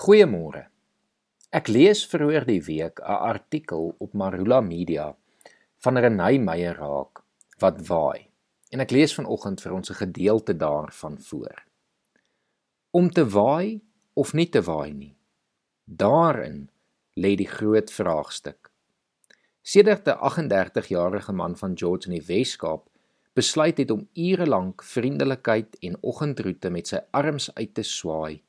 Goeiemôre. Ek lees vroeër die week 'n artikel op Marula Media van Renay Meyer raak wat waai. En ek lees vanoggend vir ons 'n gedeelte daarvan voor. Om te waai of nie te waai nie. Daarin lê die groot vraagstuk. Sedert 'n 38-jarige man van George in die Wes-Kaap besluit het om ure lank vriendelikheid en oggendroete met sy arms uit te swaai,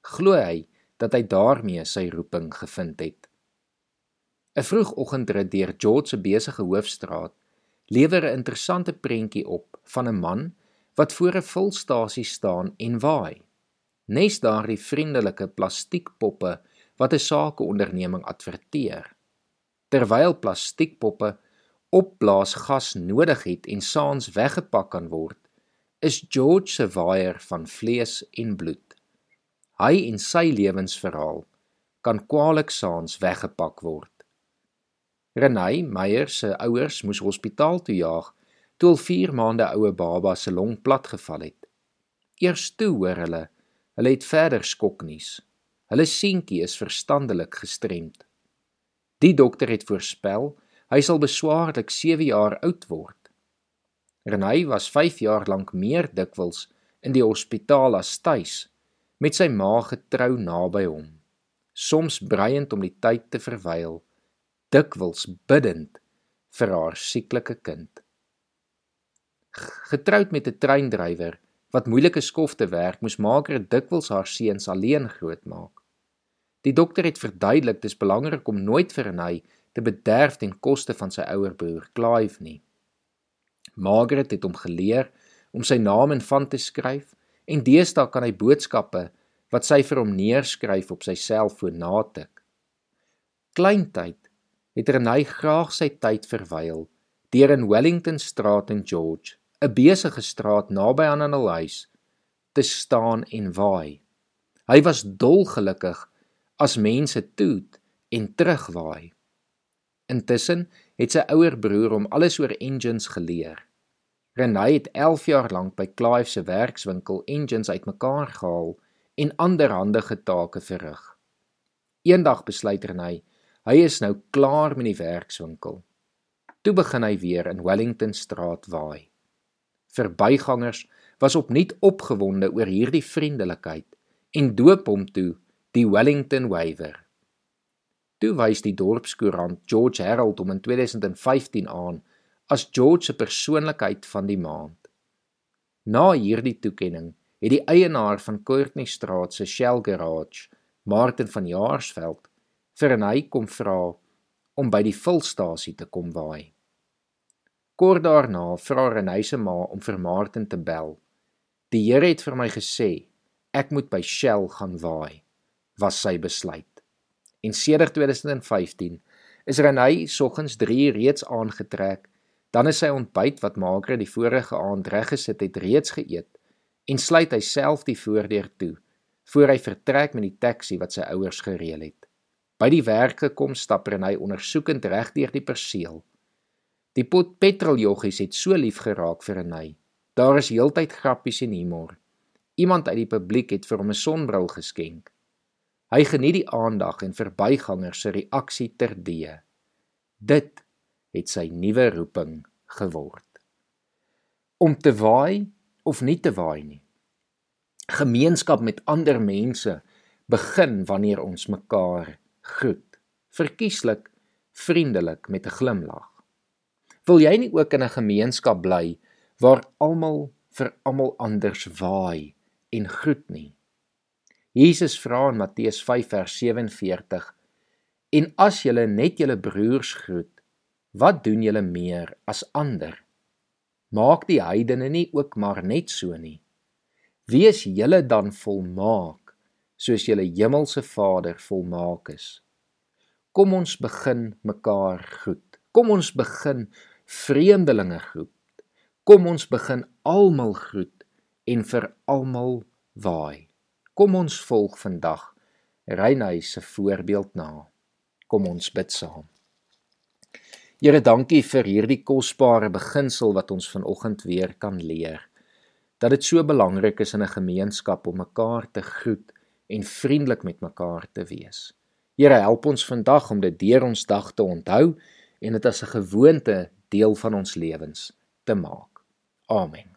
glo hy dat hy daarmee sy roeping gevind het. 'n Vroegoggendrit deur George se besige hoofstraat lewer 'n interessante prentjie op van 'n man wat voor 'n volstasie staan en waai. Nes daardie vriendelike plastiekpoppe wat 'n sakeonderneming adverteer. Terwyl plastiekpoppe opblaasgas nodig het en saans weggepak kan word, is George se waier van vlees en bloed. Hy en sy lewensverhaal kan kwaliek saans weggepak word. Renay Meyer se ouers moes hospitaal toe jaag toe 'n 4 maande oue baba se long plat geval het. Eers toe hoor hulle, hulle het verder skoknuus. Hulle seentjie is verstandelik gestremd. Die dokter het voorspel hy sal beswaarlik 7 jaar oud word. Renay was 5 jaar lank meer dikwels in die hospitaal as tuis met sy ma getrou naby hom, soms breiend om die tyd te verwyl, dikwels bidend vir haar sieklike kind. Getroud met 'n treindrywer wat moeilike skofte werk, moes Margaret dikwels haar seuns alleen grootmaak. Die dokter het verduidelik dis belangrik om nooit vir hy te bederf ten koste van sy ouer broer Clive nie. Margaret het hom geleer om sy naam in van te skryf en deesdae kan hy boodskappe wat sy vir hom neerskryf op sy selfoon natik. Kleintyd het Renay graag sy tyd verwyl deur in Wellington Straat in George, 'n besige straat naby aan hul huis, te staan en waai. Hy was dolgelukkig as mense toet en terugwaai. Intussen het sy ouer broer hom alles oor engines geleer. Renay het 11 jaar lank by Clive se werkswinkel engines uitmekaar gehaal en anderhandige take verrig. Eendag besluit hy, hy is nou klaar met die werkswinkel. Toe begin hy weer in Wellington Straat waai. Verbygangers was opnuut opgewonde oor hierdie vriendelikheid en doop hom toe die Wellington Waver. Toe wys die dorpskoerant George Herald hom in 2015 aan as George se persoonlikheid van die maand. Na hierdie toekenning het die eienaar van Courtney Straat se Shell Garage, Martin van Jaarsveld, vir hy kom vra om by die vulstasie te kom waai. Kort daarna vra Renay se ma om vir Martin te bel. Die Here het vir my gesê ek moet by Shell gaan waai, was sy besluit. En sedert 2015 is Renay soggens 3 reeds aangetrek Dan is sy ontbyt wat Margaret die vorige aand reggesit het reeds geëet en sluit hy self die voordeur toe voor hy vertrek met die taxi wat sy ouers gereël het. By die werk gekom stap en hy ondersoekend reg deur die perseel. Die pot petroljoggies het so lief geraak vir hy. Daar is heeltyd grappies en humor. Iemand uit die publiek het vir hom 'n sonbril geskenk. Hy geniet die aandag en verbygangers se reaksie terdee. Dit het sy nuwe roeping geword. Om te waai of nie te waai nie. Gemeenskap met ander mense begin wanneer ons mekaar groet. Verkieslik, vriendelik met 'n glimlag. Wil jy nie ook in 'n gemeenskap bly waar almal vir almal anders waai en groet nie? Jesus vra in Matteus 5 vers 47: En as julle net julle broers groet, Wat doen julle meer as ander? Maak die heidene nie ook maar net so nie. Wees julle dan volmaak soos julle hemelse Vader volmaak is. Kom ons begin mekaar groet. Kom ons begin vreemdelinge groet. Kom ons begin almal groet en vir almal waai. Kom ons volg vandag Reinhuis se voorbeeld na. Kom ons bid saam. Here, dankie vir hierdie kosbare beginsel wat ons vanoggend weer kan leer. Dat dit so belangrik is in 'n gemeenskap om mekaar te groet en vriendelik met mekaar te wees. Here, help ons vandag om dit deur ons dag te onthou en dit as 'n gewoonte deel van ons lewens te maak. Amen.